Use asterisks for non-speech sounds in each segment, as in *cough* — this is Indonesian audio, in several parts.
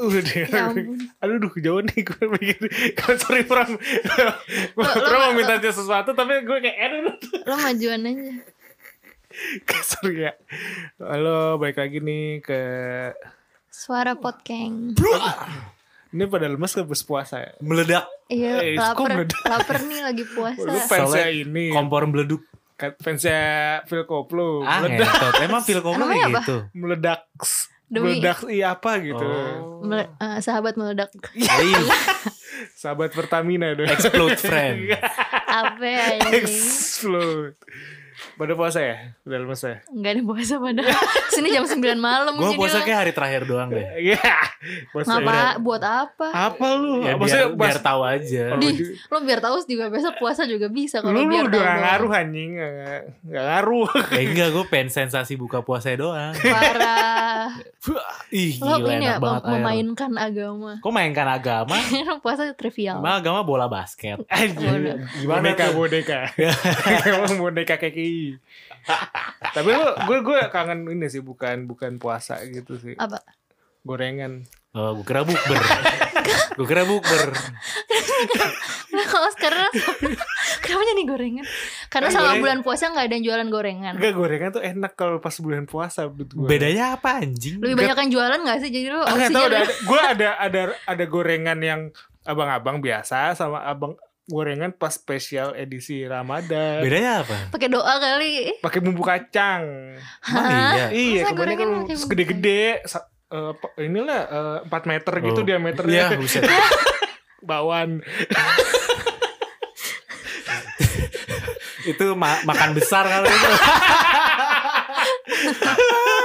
Udah, Ya ampun. aduh, duh, jauh nih gue mikir. Kan sorry Pram, gue lo- mau minta dia sesuatu tapi gue kayak aduh, Lo majuan aja. *laughs* sorry ya. Halo, balik lagi nih ke Suara potkeng. ini pada lemes ke bus puasa ya. meledak Iya, Eh, lapar, meledak? lapar nih lagi Lu puasa. fansnya Soalnya ini, kompor meleduk fansnya Phil Koplo, ah meledak, ngentot emang film koplo kayak apa? gitu meledak, Demi- meledak iya apa gitu. oh Mele- eh, sahabat meledak. Hey, Sahabat Pertamina dong. explode friend Apa ya ini? Explode. Pada puasa ya? Udah lemes ya? Enggak ada puasa pada. *laughs* Sini jam 9 malam. gue puasa kayak hari terakhir doang deh Iya. *laughs* Puasa Ngapa? Buat apa? Apa lu? ya Maksudnya biar, pas- biar tahu aja Di, lo biar tahu juga besok puasa juga bisa kalau lu lu biar udah tahu ngaruh anjing Gak, gak ngaruh eh *laughs* enggak gue pengen sensasi buka puasa doang Parah. ih Lo gila ini ya enak banget mem- air. memainkan agama. kok mainkan agama puasa trivial. Emang agama bola basket Gimana Boneka boneka Emang boneka *laughs* Tapi lu gue gue kangen ini sih bukan bukan puasa gitu sih Apa? Gorengan oh gue kira bukber *laughs* gue kira bukber *laughs* Kalau sekarang kenapa jadi gorengan? Karena Kan selama goreng- bulan puasa nggak ada yang jualan gorengan. Enggak gorengan tuh enak kalau pas bulan puasa menurut gue bedanya apa anjing Lebih banyak yang jualan gak sih? Jadi lo Ah, nggak tahu ada gue ada ada ada gorengan yang abang-abang biasa sama abang gorengan pas spesial edisi Ramadan bedanya apa pakai doa kali. pakai bumbu kacang Emang iya iya Masa kebanyakan bumbu gede-gede sa- eh, inilah eh, 4 meter gitu Oh. diameternya Iya, buset. *laughs* bawan itu ma- makan besar kali itu.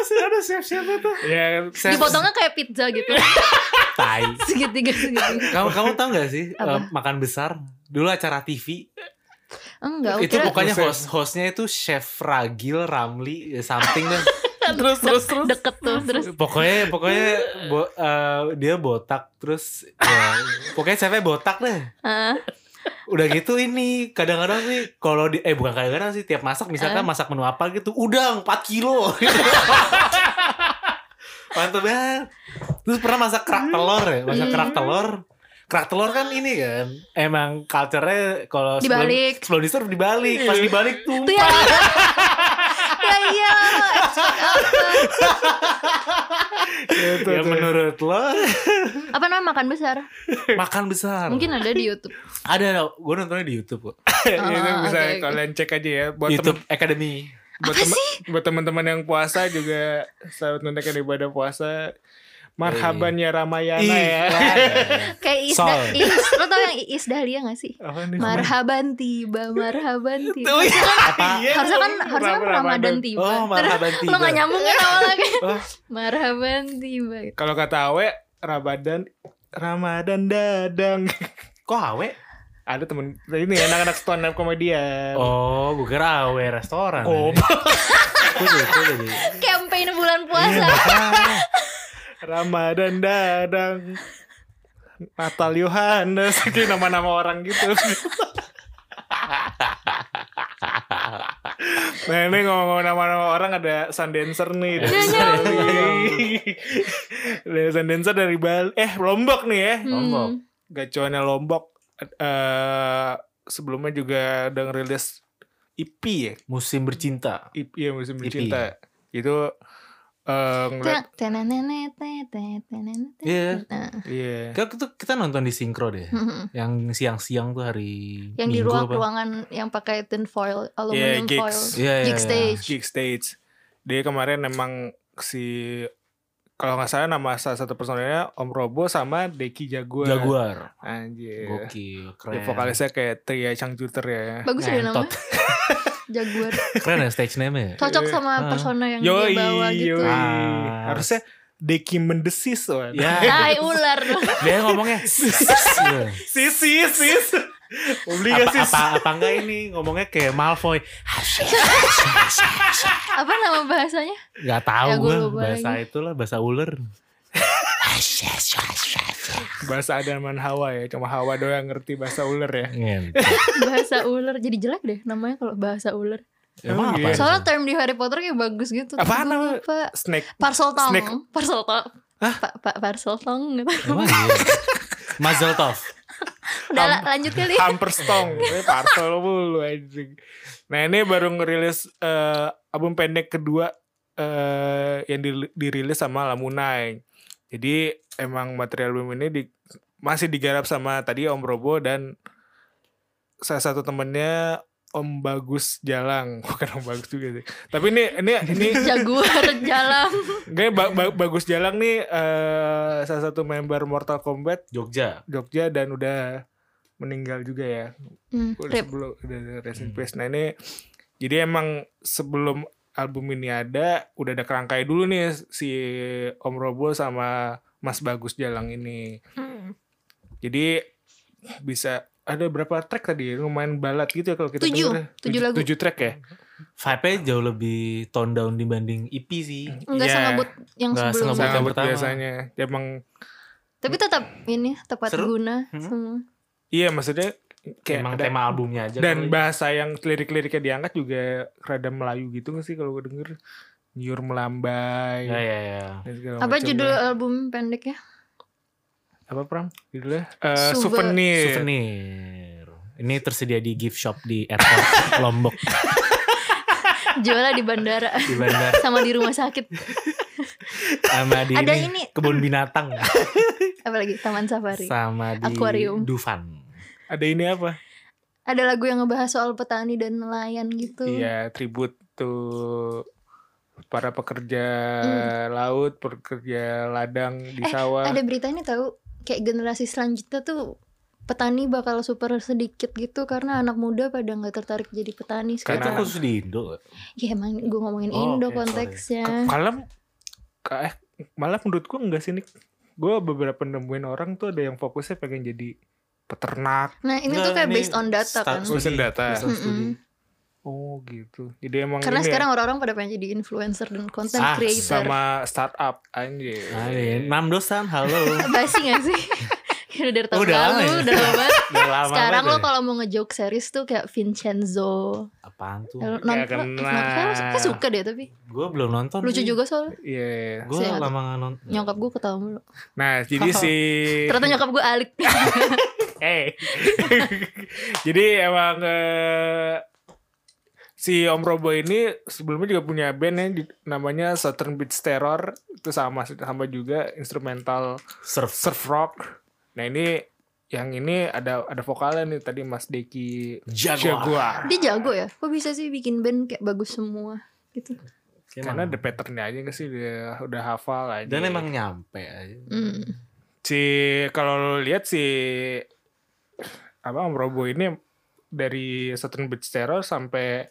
sih ada siap-siap itu ya saya Dipotongnya kayak pizza gitu. tai. Segitiga segitiga. Kamu kamu tahu gak sih Apa? eh, makan besar? Dulu acara TV Enggak, itu kira pokoknya Buset. host hostnya itu chef Ragil Ramli eh, something deh. *laughs* terus terus terus deket tuh terus pokoknya pokoknya bo- eh, dia botak terus ya, pokoknya chefnya botak deh. ah, Udah gitu ini kadang-kadang nih kalau di eh bukan kadang-kadang sih tiap masak misalkan Eh. masak menu apa gitu udang 4 kilo. *laughs* Mantap banget. Terus pernah masak kerak telur ya, masak kerak Hmm. telur. Kerak telur kan ini kan emang culture-nya kalau sebelum- Dibalik. sebelum di serve dibalik, pas dibalik itu tumpah. ya *laughs* ya iya Gitu, ya tuh. menurut lo apa namanya makan besar makan besar. mungkin ada di YouTube ada gue nontonnya di YouTube kok. *laughs* itu Ah, bisa oke. kalian cek aja ya buat YouTube temen, Academy. buat temen, buat teman-teman yang puasa juga saat menunaikan ibadah puasa marhaban ya Ramayana Ih, ya *laughs* kayak Sol. da, Iis lo tau yang Iis Dahlia gak sih marhaban tiba marhaban tiba Oh, iya. Apa? Iya, harusnya kan Ram- harusnya kan Ramadan. Ramadan tiba Oh, marhaban tiba. lo gak nyambung kan awalnya Oh. *laughs* marhaban tiba kalau kata Awe Ramadan Ramadan dadang *laughs* Kok awe? ada temen ini anak-anak stand up komedian Oh, gue kira awe restoran. Oh. Gue jadi, campaign bulan puasa Ramadan dadang Natal Yohanes. Kayak nama-nama orang gitu. Nah ini ngomong-ngomong nama-nama orang ada Sundancer nih. Dari Iya, Bali Ada Sundancer dari Bali. Eh Lombok nih ya. Lombok. Hmm. Gacuannya Lombok. Eh Sebelumnya juga udah ngerilis EP ya. Musim bercinta. EP ya musim EP. bercinta. Itu eh ngeliat. Iya. Iya Kita, kita, kita nonton di sinkro deh. Yang siang-siang tuh hari yang di Minggu ruang apa? ruangan yang pakai tin foil aluminium gigs. foil Iya, iya, gig stage Gig Stage. Dia kemarin emang si kalau nggak salah nama salah satu personelnya Om Robo sama Deki Jaguar. Jaguar. Anjir. Gokil, Dia keren. vokalisnya kayak Tria Changcuter ya. bagus ya namanya *laughs* jaguar *laughs* Keren ya stage name-nya. cocok sama Ah. persona yang Yoi, dia bawa gitu yoi. Ah. Harusnya Deki mendesis tuh. Ya, *laughs* tai ular dia ngomongnya. *laughs* Sis, sis, sis. Beli nggak, apa, sis? apa apa enggak ini ngomongnya kayak Malfoy apa nama bahasanya nggak tahu Ya, gua gue bahasa lagi. itulah bahasa ular Bahasa Adam dan Hawa ya. Cuma Hawa doang yang ngerti bahasa ular ya. Bahasa ular jadi jelek deh namanya kalau bahasa ular Emang Oh, apa? iya. Soalnya term di Harry Potter kayak bagus gitu. Namanya? lupa. Snake. Parcel tong. Snake. Parcel tong. Pa, pa, parcel tong gitu. Emang iya. Mazel tov. Udah la- lanjut kali. Hamperstong. *laughs* Parcel mulu anjing. Nah ini baru ngerilis eh, album pendek kedua eh, yang di- dirilis sama Lamunai. Jadi emang material album ini di- masih digarap sama tadi Om Robo dan salah satu temennya Om Bagus Jalang. *laughs* Bukan Om Bagus juga sih. Tapi ini ini ini *laughs* Jaguar jalan. Kayaknya ba- ba- Bagus Jalang nih eh, salah satu member Mortal Kombat Jogja. Jogja dan udah meninggal juga ya. Hmm, Udah sebelum udah rest in peace. Nah ini jadi emang sebelum album ini ada udah ada kerangkai dulu nih si Om Robo sama Mas Bagus Jalang ini. Hmm. Jadi bisa ada berapa track tadi? Lumayan balad gitu ya kalau kita Tujuh. denger ya. Tujuh lagu. Tujuh track ya. Vibe-nya jauh lebih tone down dibanding EP sih. Enggak Iya. sengebut yang Nggak sebelumnya. sengebut. Sangat yang pertama. biasanya. Emang Tapi tetap ini tepat Seru. guna Hmm. semua. iya maksudnya kayak Emang ada- tema albumnya aja. dan kali. bahasa yang lirik-liriknya diangkat juga rada Melayu gitu gak sih kalau gue denger Nyur melambai Ya ya ya. Apa macam judul lah. album pendeknya? apa pram judulnya Eh, Souvenir. souvenir. Ini tersedia di gift shop di airport *laughs* Lombok Jualnya di bandara di bandar *laughs* sama di rumah sakit. sama di Ada ini, ini. kebun binatang Apalagi Taman Safari. sama di Akuarium. Dufan. Ada ini apa Ada lagu yang ngebahas soal petani dan nelayan gitu. iya tribut tuh para pekerja laut pekerja ladang di Hmm. Eh, sawah Ada berita ini tahu kayak generasi selanjutnya tuh petani bakal super sedikit gitu karena anak muda pada nggak tertarik jadi petani Itu Karena- sekarang. khusus di Indo. Ya emang gue ngomongin Oh, Indo sorry. konteksnya. malam eh malah menurut gue enggak sih nih gue beberapa nemuin orang tuh ada yang fokusnya pengen jadi peternak Nah ini Nggak, tuh kayak ini based on data kan. Based on data. based on studi. oh gitu jadi emang Karena ini ya, sekarang orang-orang pada pengen jadi influencer dan content Ah, creator. sama startup anjir iya. Enam dosan, halo. *laughs* Basi gak sih? *laughs* Udah dari tahun udah lama lalu, ya? udah lama. *laughs* Udah lama Sekarang lo ya. kalau mau ngejoke series tuh kayak Vincenzo. apaan tuh? Lo Ya, nonton, kena. kayak suka deh tapi Gue belum nonton. lucu juga soalnya. Iya. Gue Saya- lama nggak nonton. Nyokap gue ketawa mulu. Nah, jadi si Ternyata nyokap gue alik. Eh. *laughs* jadi emang eh, si Om Robo ini sebelumnya juga punya band yang namanya Southern Beach Terror itu sama sama juga instrumental Surf. surf rock. Nah, ini yang ini ada ada vokalnya nih tadi Mas Deki Jaguar. Jaguar. Dia jago ya. Kok bisa sih bikin band kayak bagus semua gitu. Karena ada patternnya aja gak sih dia udah hafal aja. dan emang nyampe aja. Hmm. si kalau lihat si apa Om Robo ini dari Southern Beach Terror sampai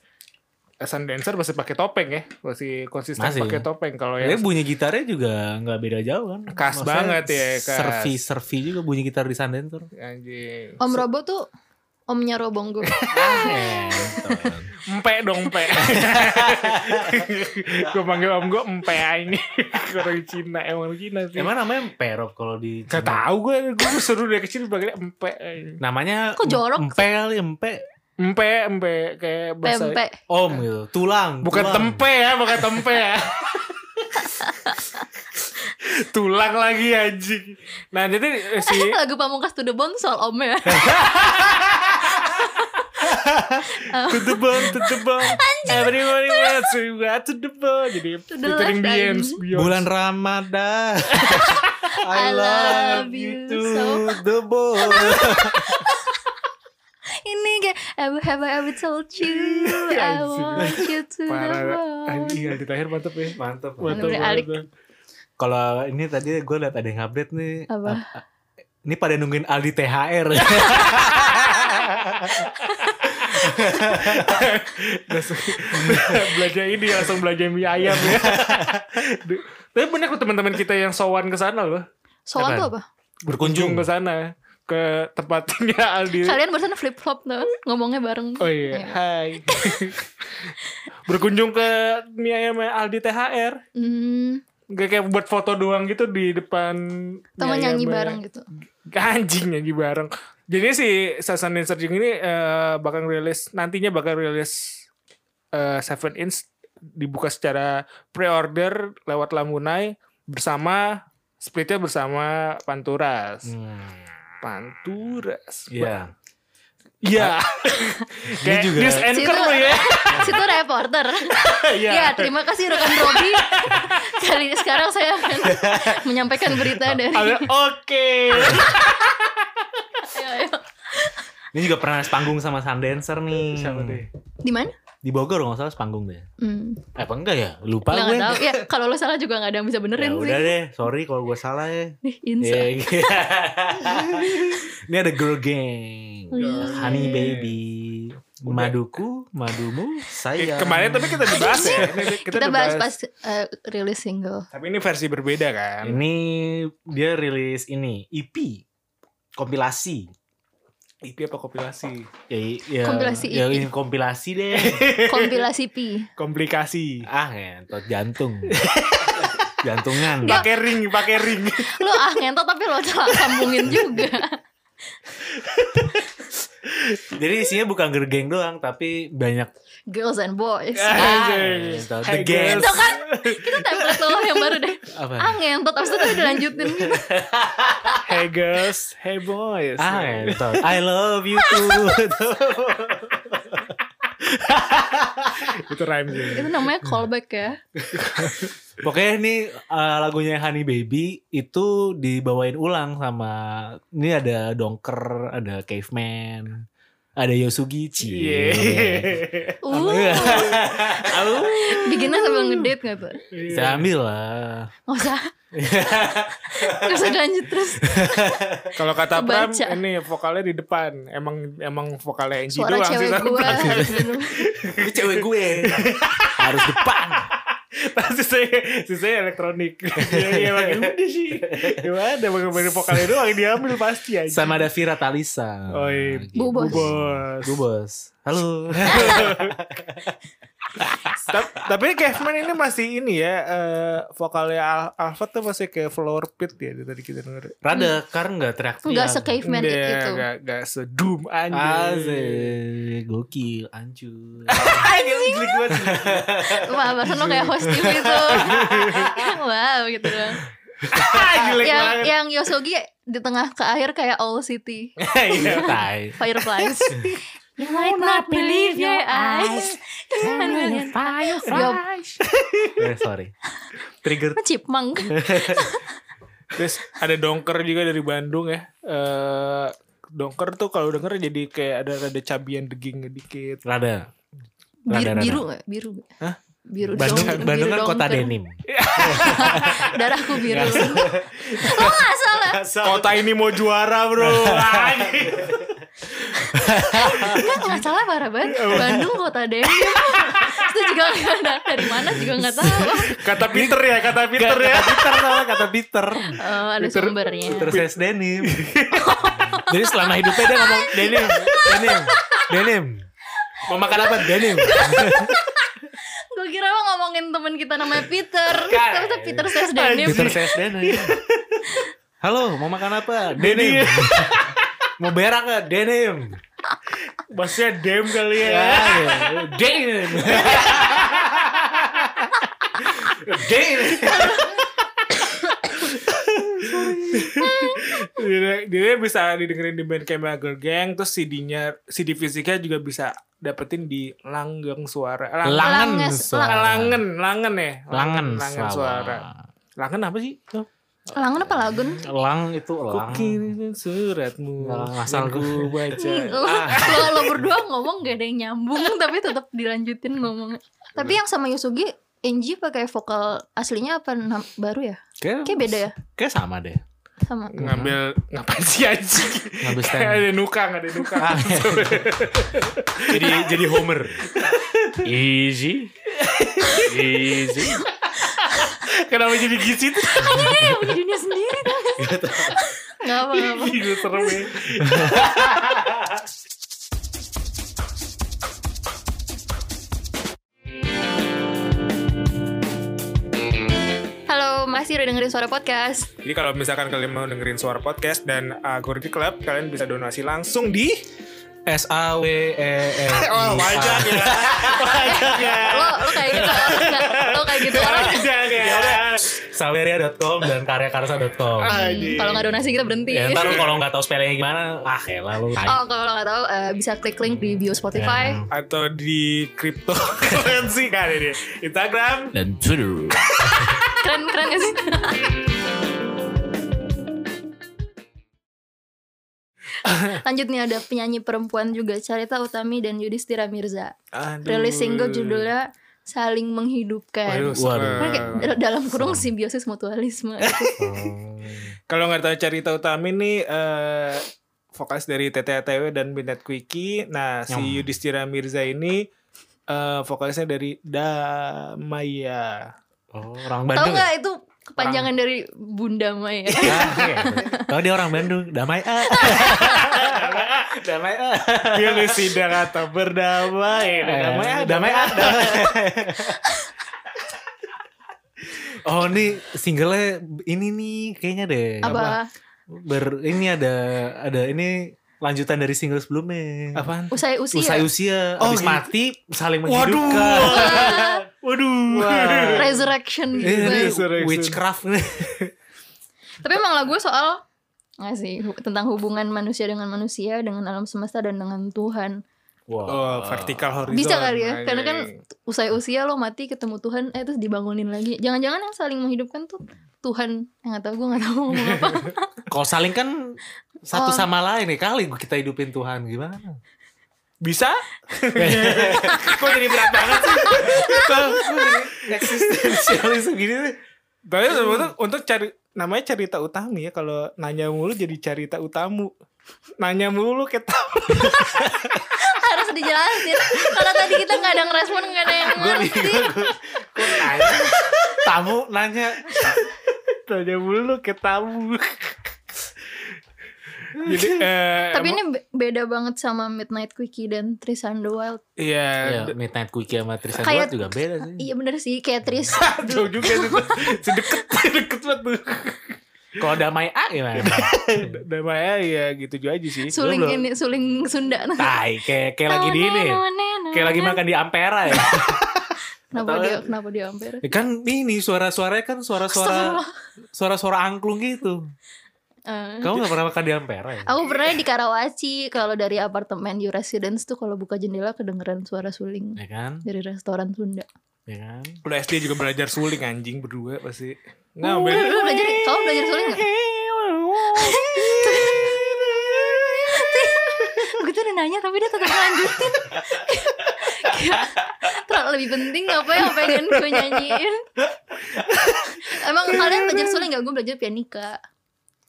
Sun Dancer masih pakai topeng ya masih konsisten pakai topeng kalau Ya yang bunyi gitarnya juga nggak beda jauh kan. Khas banget ya, khas. Servi servi juga bunyi gitar di Sundancer. anjing Om Robo tuh omnya Robong gue. *laughs* Empe dong empe *laughs* gue panggil om gue empe ini orang Cina emang orang Cina sih Emang namanya Perop kalau di Gak Cina? tau gue, gue seru dari kecil panggilnya empe Namanya Kok jorok Empe kali empe. Empe, empe, kayak bahasa Pempek. Om gitu. Tulang. Bukan tulang. tempe ya, bukan tempe ya. *laughs* Tulang lagi anjing. Nah, jadi eh, si *laughs* Lagu Pamungkas to the Bone soal om ya. *laughs* to the bone, to the bone. Everybody wants to go to the bone. Jadi the featuring Beyonce. Bulan Ramadan. *laughs* I, I love love you you to so- the bone. *laughs* Ini kayak Have, have I ever told you I want you to the Parah. bone. Anjing, Aldi Tahir mantep ya. Mantap. Mantap, Bener, Alik. mantap. Kalau ini tadi gue liat ada yang update nih. Apa? Ah, Ini pada nungguin Aldi THR. Belanja ini langsung belanja mie ayam ya. Tapi bener kok teman-teman kita yang sowan ke sana loh. Apaan? tuh apa? Berkunjung. ke sana ke tempatnya *laughs* Aldi. Kalian barusan flip flop tuh ngomongnya bareng. Oh iya, Iya. hai. Berkunjung ke mie ayam Aldi THR. Hmm, Gak kayak buat foto doang gitu di depan mie nyanyi bareng gitu. Anjing nyanyi bareng. Jadi si Sasan Serjing ini eh, bakal rilis nantinya bakal rilis eh, Seven Inch dibuka secara pre-order lewat Lamunai bersama splitnya bersama Panturas. Hmm. Panturas. Iya. Iya. *laughs* Kayak juga- news anchor Situ- ya. *laughs* Situ reporter. *laughs* Iya. Ya, terima kasih rekan Robi. Kali ini sekarang saya akan menyampaikan berita dari Oke. Ayo. Ini juga pernah sepanggung sama Sundancer nih. Siapa deh? Di mana? Di Bogor nggak salah sepanggung deh. Hmm. Eh, apa enggak ya? Lupa Nggak, gue. tahu. Ya, kalau lo salah juga nggak ada yang bisa Ya benerin udah sih. deh, sorry kalau gue salah ya. Nih, Insa. Iya, iya. *laughs* Ini ada girl gang, Iya. honey baby, maduku, madumu, Eh, saya. kemarin tapi kita dibahas ya. Ini kita, Kita bahas dibahas. pas eh, rilis single. Tapi ini versi berbeda kan. Ini dia rilis ini EP kompilasi. EP apa kompilasi? Ya, ya, Kompilasi ya, ini kompilasi deh. *laughs* Kompilasi P. Komplikasi. ah, ngentot jantung. *laughs* Jantungan. Pakai ring, pakai ring. Lo ah ngentot tapi lo sambungin juga. *laughs* Jadi isinya bukan girl gang doang, tapi banyak Girls and boys. Ah, Anjing. ngentot. Hey, The gang. girls. Itu kan kita template lo yang baru deh. Apa? Ah ngentot abis itu dilanjutin gitu. Hey girls, hey boys. Ngentot. I love you too. Itu rhyme sih. Itu namanya callback ya. Pokoknya ini uh, lagunya Honey Baby itu dibawain ulang sama ini ada Donker, ada Caveman, ada Yosugi Iya. Uh, bikinnya sambil ngedate gak tuh? Saya ambil lah. Gak usah. *laughs* Usah lanjut terus. *laughs* Kalau kata Pram ini vokalnya di depan. Emang emang vokalnya Angie Suara doang cewek sih. gue. *laughs* Ini cewek gue. Harus depan. Tapi saya saya elektronik. Iya iya makin gede sih. Gimana bagaimana main vokalnya doang yang diambil pasti aja. Sama ada Vira Talisa. Oh iya. Bu Bos. Bos. Bu Bos. Halo. Ta- Tapi Caveman ini masih ini ya eh, vokalnya Al- Alpha tuh masih kayak floor pit ya dari tadi kita denger. Rada karena nggak. Enggak se-caveman Nggak, itu. Gak, gak sedum anjir. Asik, gokil, hancur. *laughs* Anjing. Wah, bahasan lo kayak host TV itu. *laughs* wow, gitu dong. Jelek yang banget. yang Yosogi di tengah ke akhir kayak All City. *laughs* Iya. Fireflies. You might not believe your eyes. Fireflies. *laughs* Eh, sorry. Trigger. Chipmunk. *laughs* Terus ada Donker juga dari Bandung ya. Eh Donker tuh kalau denger jadi kayak ada ada cabian deging dikit. Rada. Biru, Rada, rada. biru gak? Biru gak? Hah? Biru Bandung, dong- Bandung biru kan kota dongker. denim. *laughs* Darahku biru. Lo gak salah. Kota ini mau juara bro. Enggak gak salah parah banget. Bandung kota denim. Itu juga gak ada dari mana juga gak tahu. kata Peter ya, kata Peter ya. Peter sama kata Peter. Oh, ada Peter- sumbernya. Peter says denim. *laughs* Jadi selama hidupnya dia ngomong denim, denim, denim. Mau makan apa? Denim. Gue kira lo ngomongin temen kita namanya Peter. Kan. Ternyata Peter says denim. Peter says denim. Halo, mau makan apa? Denim. Mau berak nggak? Denim. Maksudnya dem kali ya. Ya, ya. Denim. Denim. dia, dia bisa didengerin di Bandcamp Girl Gang terus CD-nya CD fisiknya juga bisa dapetin di Langgeng Suara. Lang- Langen Langes- suara. Langen, Langen ya. Langen, Langen Suara. Langen apa sih? Langen apa lagun? Lang itu lang. Kukirim suratmu ngasal yang ku baca. Lo, lo, lo berdua ngomong gak ada yang nyambung *laughs* tapi tetap dilanjutin ngomongnya. Tapi yang sama Yosugi Angie pakai vokal aslinya apa baru ya? Kayak, Kayak beda ya? Kayak sama deh. Sama. Ngambil ngapain sih anjing? Ngambil stand. ada nukang, ada nukang. Ah, *laughs* jadi jadi Homer. Easy. Easy. Kenapa jadi gitu? Anjing dia punya dunia sendiri gak sih? Gak apa gak apa. Gila serem ya. Suara Podcast. Jadi kalau misalkan kalian mau dengerin Suara Podcast dan uh, Gorgi Club, kalian bisa donasi langsung di S A W E E *laughs* Oh, wajar ya. Wajar ya. Lo lo kayak gitu. Lo kayak gitu orang. Panjang ya. Saweria.com dan karyakarsa.com. com. Hmm. Hmm, kalau nggak donasi kita berhenti. Ya, ntar kalau nggak tahu spellingnya gimana, ah ya lalu. Oh, kalau nggak tahu uh, bisa klik link di bio Spotify hmm. atau di cryptocurrency kan ini. Instagram dan Twitter. Keren gak sih? Lanjut nih ada penyanyi perempuan juga Carita Utami dan Yudhistira Mirza. Aduh. Rilis single judulnya Saling Menghidupkan. Waduh, Waduh. Dalam kurung simbiosis mutualisme. *laughs* Oh. kalau nggak tahu cerita utama nih eh vokalis dari TTATW dan Binet Quickie nah si. Yudhistira Mirza ini eh vokalisnya dari Damaya Oh, orang Tahu Bandung. nggak itu kepanjangan dari Bunda Maya? Tahu dia orang Bandung, damai ah. *laughs* damai ah. pilih sidang atau berdamai damai ah, damai ah. damai. *laughs* Oh, ini singlenya ini nih kayaknya deh. Apa? Ber ini ada ada ini lanjutan dari single sebelumnya. apaan Usai usia. Usai usia, Oh, habis gitu. mati saling waduh menghidupkan. *laughs* waduh Wah. Resurrection gitu. Resurrection. witchcraft. *laughs* Tapi emang lagu soal nggak sih tentang hubungan manusia dengan manusia, dengan alam semesta dan dengan Tuhan. Wow. oh vertikal horizon Bisa kali ya, karena kan usai usia lo mati ketemu Tuhan, eh terus dibangunin lagi. Jangan-jangan yang saling menghidupkan tuh Tuhan. Yang nggak tahu gue nggak tahu mau ngomong apa. *laughs* Kalau saling kan satu Oh. sama lain nih kali kita hidupin Tuhan gimana? bisa *laughs* kok jadi berat banget sih Eksistensialisme gini nih. Tapi sebetulnya untuk cari namanya cerita utami ya kalau nanya mulu jadi cerita utamu. Nanya mulu kita *laughs* Harus dijelasin. Kalau tadi kita nggak ada ngerespon nggak ada yang Gue ngerti. nanya. Tamu nanya. nanya mulu ketamu. Jadi *laughs* eh, Tapi ini be- beda banget sama Midnight Quickie dan Tristan the Wild. iya Ya, d- Midnight Quickie sama Tristan Kayak- Duet juga beda sih. Iya bener sih kayak Tris. *laughs* jauh juga sih tuh. Sedeket deket banget tuh. Kalau damai A gimana? *laughs* Namanya ya gitu juga aja sih. suling belum. ini suling Sunda. Tai, kayak kayak lagi di ini. Kayak lagi makan di Ampera ya. Kenapa dia kenapa dia ampere? Ya kan ini suara-suaranya kan suara-suara suara-suara angklung gitu. Eh, Kamu gak pernah makan di Ampera ya? Aku pernah di Karawaci kalau dari apartemen di residence tuh kalau buka jendela kedengeran suara suling Ya kan? dari restoran Sunda. Ya kan? Lu SD juga belajar suling anjing berdua pasti. Nah, Lu belajar belajar kamu belajar suling gak? Gue tuh udah nanya tapi dia tetap lanjutin. Terlalu lebih penting apa yang pengen gue nyanyiin. Emang kalian belajar suling gak? Gue belajar pianika.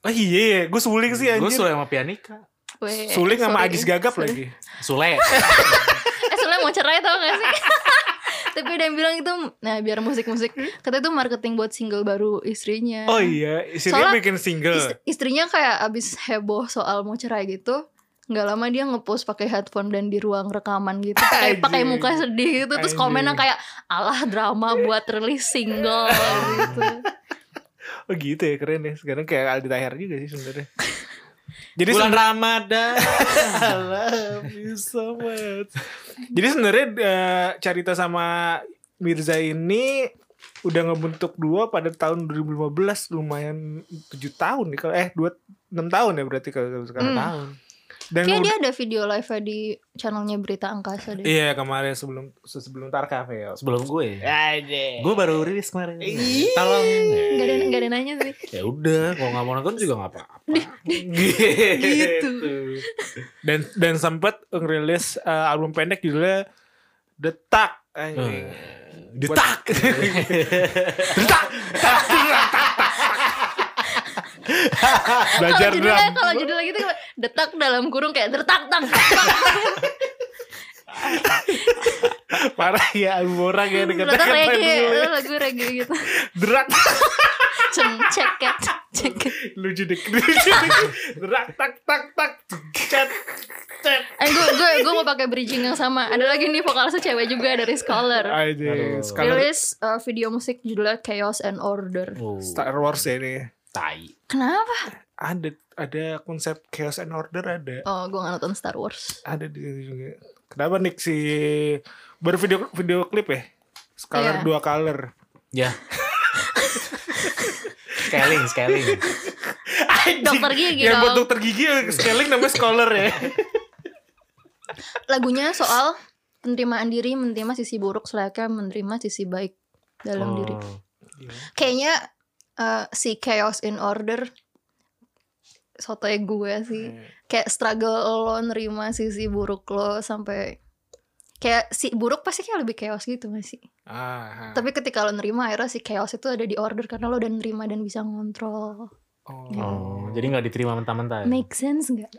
Oh iya, gue suling sih Gue anjing. suka sama pianika. Weh, Suling sama. Agis Gagap Sorry. lagi. Sule. *laughs* Eh soalnya mau cerai tau gak sih *laughs* Tapi ada yang bilang itu Nah biar musik-musik Kata itu marketing buat single baru istrinya Oh iya, istrinya Soalnya bikin single. Ist- Istrinya kayak abis heboh soal mau cerai gitu nggak lama dia ngepost pakai headphone dan di ruang rekaman gitu *laughs* pakai Anjing. pakai muka sedih gitu terus komennya kayak alah drama buat rilis single gitu Oh gitu ya keren ya. Sekarang kayak Aldi Tahir juga sih sebenarnya. *laughs* Jadi Bulan Ramadan. I *laughs* love you so much. Jadi sebenarnya eh, Carita sama Mirza ini udah ngebentuk dua pada tahun 2015 lumayan 7 tahun nih kalau eh 2 6 tahun ya berarti kalau sekarang Hmm. tahun. Dan kayak dia ada video live di channelnya berita angkasa deh Iya kemarin sebelum sebelum Tarkam ya. Sebelum gue. Aja. Gue baru rilis kemarin. Tolong. nggak ada nggak ada nanya sih Ya udah, kalau nggak mau nonton juga nggak apa-apa. gitu. Dan dan sempat ngerilis eh, album pendek judulnya Detak. Anjing. Detak. Detak. *laughs* *laughs* Belajar kalau judulnya drum. kalau judulnya gitu detak dalam kurung kayak detak tak Parah ya orang ya detak dikatakan reggae dulu. lagu reggae gitu Derak. cem ceket ceket Lucu deh. Lucu deh. Derak tak tak tak. Cet. Cet. eh gue gue gue mau pakai bridging yang sama ada lagi nih vokalisnya cewek juga dari Scholar. Aduh. Rilis uh, video musik judulnya Chaos and Order Oh, Star Wars ya ini. Tai. kenapa Ada ada konsep chaos and order ada. oh gue gak nonton Star Wars Ada di situ juga. Kenapa Nick si baru video video klip ya? Color Iya. dua color. Ya. Scaling, scaling. Dokter gigi Yang buat dokter gigi scaling namanya scholar ya. Lagunya soal penerimaan diri, menerima sisi buruk selayaknya menerima sisi baik dalam diri. Oh. Kayaknya eh, si chaos in order sotoy gue sih. Kayak struggle lo nerima sisi buruk lo sampai kayak si buruk pasti kayak lebih chaos gitu gak sih? Ah. Tapi ketika lo nerima akhirnya si chaos itu ada di order karena lo udah nerima dan bisa ngontrol. Oh. Oh, jadi nggak diterima mentah-mentah. ya? Make sense gak?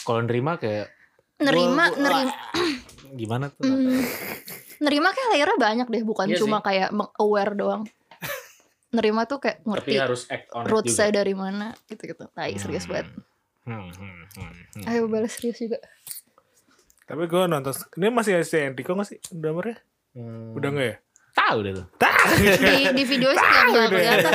Kalau nerima kayak Nerima, Gua- gua- nerima, *clears throat* gimana tuh? Hmm, nerima kayak layernya banyak deh, bukan Iya cuma kayak aware doang. Nerima tuh kayak Tapi ngerti harus act on root saya dari mana gitu-gitu. Tai serius Hmm. banget. Hmm, hmm, hmm, hmm. Ayo balas serius juga. Tapi gue nonton ini masih si Enrico gak sih drummernya? Hmm. Udah gak ya? Tahu deh tuh. Di di video sih nggak nggak kelihatan.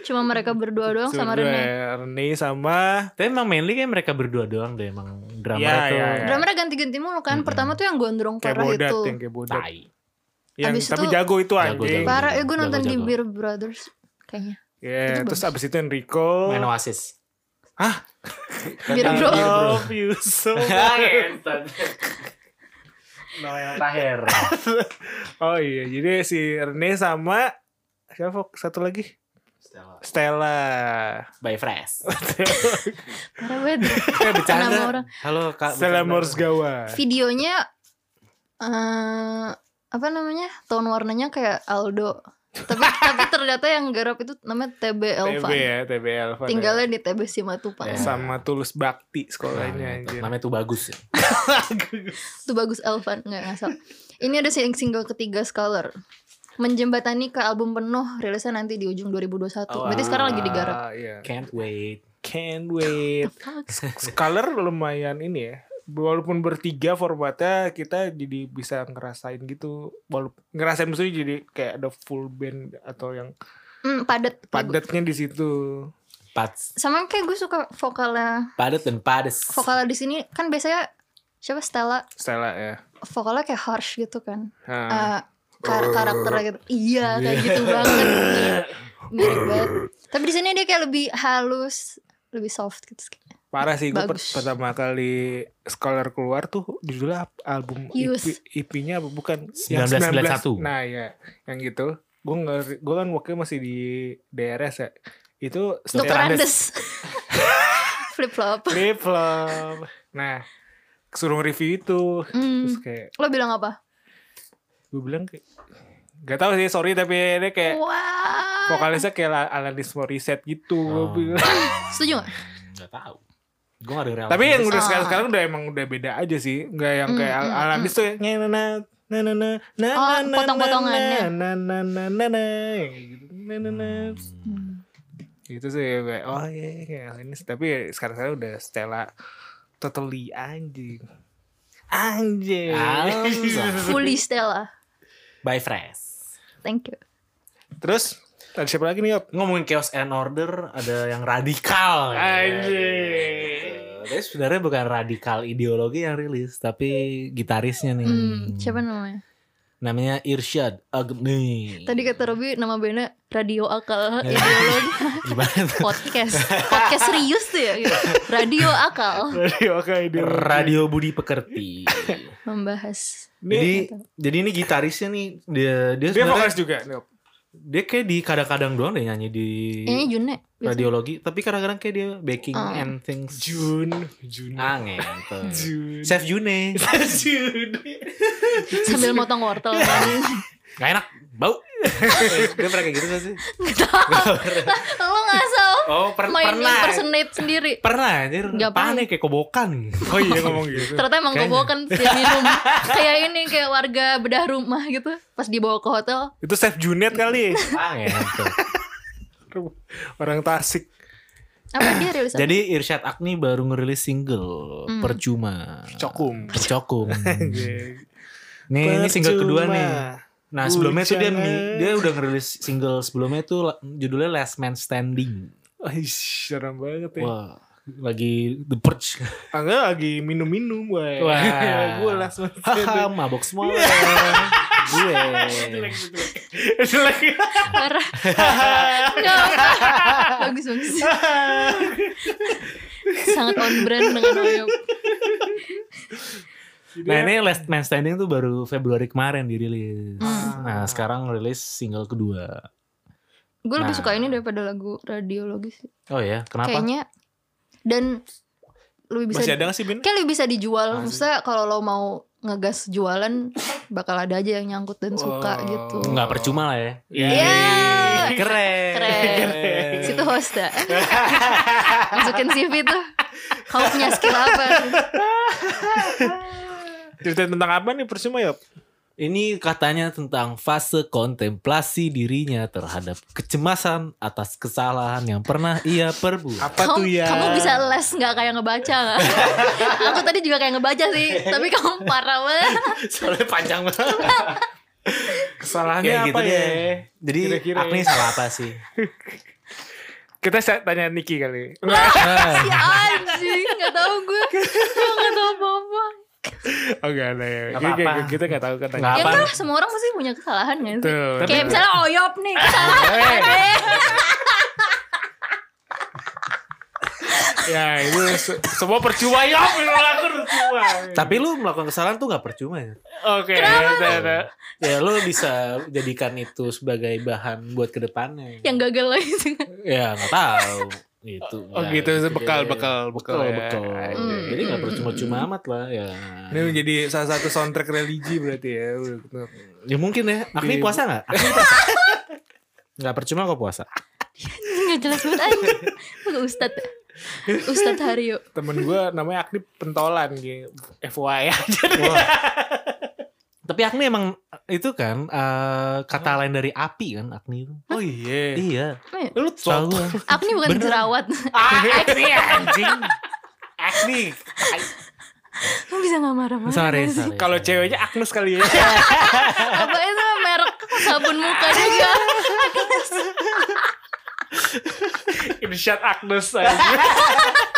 Cuma mereka berdua doang sama Berdua Rene. ya, Rene sama Tapi emang mainly kayak mereka berdua doang deh emang drama Iya, itu. iya, iya. Drummernya ganti-ganti mulu kan. Mm-mm. Pertama tuh yang gondrong kayak parah bodat itu. yang kayak bodat. Tai. Yang Abis tapi itu- jago itu Jago, anjing. jago. Parah, ya gue nonton di Jago-jago. Beer Brothers kayaknya. Iya, Itu terus bagus. abis itu Enrico. Main Oasis. *laughs* Beer I Bro. love you so *laughs* much. No yang terakhir. *laughs* Oh iya, jadi si Rene sama siapa satu lagi? Stella. By Fresh. Parah banget. Eh bercanda. Halo Kak. Stella. Morsgawa. Videonya eh apa namanya? Tone warnanya kayak Aldo. tapi *laughs* tapi ternyata yang garap itu namanya TB TB Elvan. ya, TB Elvan. ya. Tinggalnya di TB Simatupang. Ya. sama Tulus Bakti Nah, sekolahnya anjir. Namanya tuh bagus ya. Itu *laughs* bagus Elvan, nggak ngasal. Ini ada sing- single ketiga Scholar. Menjembatani ke album penuh rilisnya nanti di ujung 2021. Berarti sekarang lagi digarap. Ah, iya. Can't wait. Can't wait. Scholar lumayan ini ya. Walaupun bertiga formatnya kita jadi bisa ngerasain gitu. Walaupun ngerasain maksudnya jadi kayak ada full band atau yang Hmm, padat. padatnya di situ. Pats. Sama kayak gue suka vokalnya. Padat dan padas. Vokalnya di sini kan biasanya siapa Stella Stella ya. vokalnya kayak harsh gitu kan. Nah, Eh, kar- karakternya gitu. Iya, kayak *laughs* gitu banget. Mirip banget. Tapi di sini dia kayak lebih halus, lebih soft gitu. Parah sih gue bagus. pertama kali Scholar keluar tuh judulnya album Youth. EP, EP-nya apa bukan 1991. Nah ya, yang gitu. Gue nggak, gue kan waktu masih di DRS ya. Itu Dokter Andes. *laughs* Flip flop. Flip flop. Nah, suruh review itu. Hmm. Terus kayak Lo bilang apa? gue bilang kayak Gak tahu sih, sorry tapi dia kayak Wah. vokalisnya kayak Al- Alanis Morissette gitu. Oh. bilang. *laughs* Setuju gak? Gak tahu. Gue gak denger Tapi yang udah Ah. sekarang sekarang udah emang udah beda aja sih. Nggak yang kayak Al- Alanis tuh yang na na na na na na na Oh, na potong-potongannya. na na na na na yang gitu. na na na Hmm. gitu sih kayak oh iya iya, kayak Alanis tapi sekarang sekarang udah Stella totally anjing anjing Anjing. Fully Stella. By Fresh. Thank you. terus ada siapa lagi nih Yop? Ngomongin Chaos and Order ada yang radikal. Anjing. Tapi sebenarnya bukan radikal ideologi yang rilis, tapi gitarisnya nih. Hmm, siapa namanya? Namanya Irsyad Agni. Tadi kata Robi nama bandnya Radio Akal *laughs* Ya. Ideologi Gimana tuh? Podcast Podcast serius tuh ya gitu. Radio Akal oke ini Radio Budi Pekerti. Membahas jadi jadi ini gitarisnya nih dia dia dia sebenarnya vokalis juga nih. Dia kayak di kadang-kadang doang deh nyanyi di Ini June biasanya. radiologi, tapi kadang-kadang kayak dia baking Ah. and things. Jun Jun Angin tuh. *laughs* Jun Chef June. *laughs* Jun Sambil motong wortel *laughs* nyanyi. Gak enak, bau. *laughs* dia pernah kayak gitu gak sih? Lo ngasal Oh, per Main pernah. impersonate sendiri Pernah anjir. Nggak Panik kayak kobokan. oh iya ngomong gitu Ternyata emang Kayaknya. gobokan dia minum *laughs* Kayak ini Kayak warga bedah rumah gitu Pas dibawa ke hotel itu Chef Junet kali *laughs* Angin tuh. orang Tasik Apa dia rilis apa? Jadi Irsyad Agni baru ngerilis single Hmm. Percuma. Cokum Percokum. Anjing. nih ini single kedua nih. Nah sebelumnya tuh dia dia udah ngerilis single sebelumnya tuh judulnya Last Man Standing. Aish, serem banget ya. Wah lagi The Purge. Angga lagi minum-minum, wah. *laughs* Wah. gue langsung Haha mabok semua. gue. Jelek, jelek. Jelek. Parah. Bagus, bagus. Sangat on brand dengan Oyop. Nah ini Last Man Standing tuh baru Februari kemarin dirilis. Hmm. Nah sekarang rilis single kedua. Gue lebih Nah. suka ini daripada lagu radiologi sih. Oh ya, kenapa? Kayaknya dan lebih bisa Masih ada gak sih Bin? kayak lebih bisa dijual. Masih. Maksudnya kalau lo mau ngegas jualan bakal ada aja yang nyangkut dan suka Wow. gitu. Nggak percuma lah ya. Iya. Keren. Keren. Situ host dah. Masukin CV tuh. Kamu punya skill apa? *laughs* Cerita tentang apa nih Persima ya? Ini katanya tentang fase kontemplasi dirinya terhadap kecemasan atas kesalahan yang pernah ia perbuat. Apa kamu, tuh ya? kamu bisa les nggak kayak ngebaca nggak? *laughs* Aku tadi juga kayak ngebaca sih, tapi kamu parah banget. *laughs* Soalnya panjang banget. Kesalahannya Kayak apa gitu ya? deh. Jadi Kira-kira Agni ya. salah apa sih? *laughs* Kita tanya Niki kali. Si anjing, nggak tahu gue, gue nggak tahu apa-apa. Oh gak ada ya. Nggak Kita- apa-apa. Kita gak tahu. Nggak Ya Apa? kan semua orang pasti punya kesalahan ya sih. Tuh. Kayak misalnya Oyop nih *laughs* kesalahan. *laughs* Ya itu se- semua percuma ya menolak percuma. Tapi lu melakukan kesalahan tuh gak percuma ya. Oke, ya, ya, ya. Ya lu bisa jadikan itu sebagai bahan buat ke depannya. Yang gagal lagi. Ya nggak tahu. Gitu. Oh Ya, gitu, itu bekal, jadi- bekal, bekal, bekal, ya. bekal. Hmm. Jadi nggak percuma-cuma amat lah ya. Ini menjadi salah satu soundtrack religi berarti ya. Ya mungkin ya. Di- puasa nggak? Agni puasa. *laughs* Nggak percuma kok puasa. Nggak jelas banget aja. Ustad. Ustad Haryo. Temen gue namanya Akni Pentolan gitu. FYI aja. Tapi Agni emang itu kan eh, kata lain dari api kan Agni itu. Oh iya. Iya. Lu Tahu nih bukan Bener. jerawat. Ah, *laughs* Akni anjing. Akni. Lu bisa gak marah-marah sorry. Kalau ceweknya Agnes kali ya. Apa itu merek sabun muka juga Inisiat Agnes aja. *laughs*